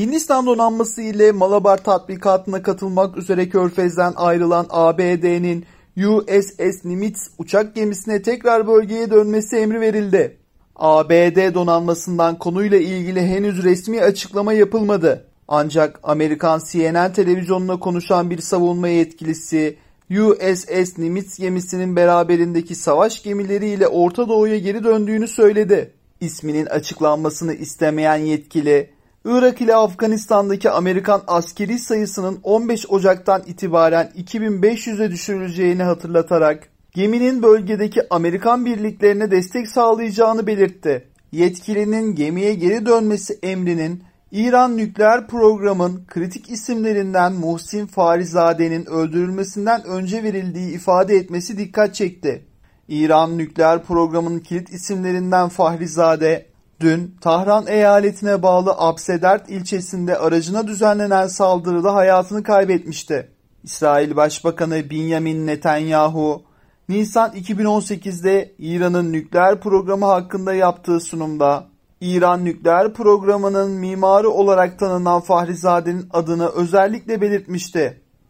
Hindistan donanması ile Malabar tatbikatına katılmak üzere Körfez'den ayrılan ABD'nin USS Nimitz uçak gemisine tekrar bölgeye dönmesi emri verildi. ABD donanmasından konuyla ilgili henüz resmi açıklama yapılmadı. Ancak Amerikan CNN televizyonuna konuşan bir savunma yetkilisi USS Nimitz gemisinin beraberindeki savaş gemileriyle Orta Doğu'ya geri döndüğünü söyledi. İsminin açıklanmasını istemeyen yetkili, Irak ile Afganistan'daki Amerikan askeri sayısının 15 Ocak'tan itibaren 2500'e düşürüleceğini hatırlatarak geminin bölgedeki Amerikan birliklerine destek sağlayacağını belirtti. Yetkilinin gemiye geri dönmesi emrinin İran nükleer programın kritik isimlerinden Muhsin Farizade'nin öldürülmesinden önce verildiği ifade etmesi dikkat çekti. İran nükleer programının kilit isimlerinden Fahrizade, dün Tahran eyaletine bağlı Absedert ilçesinde aracına düzenlenen saldırıda hayatını kaybetmişti. İsrail Başbakanı Benjamin Netanyahu, Nisan 2018'de İran'ın nükleer programı hakkında yaptığı sunumda İran nükleer programının mimarı olarak tanınan Fahrizade'nin adını özellikle belirtmişti.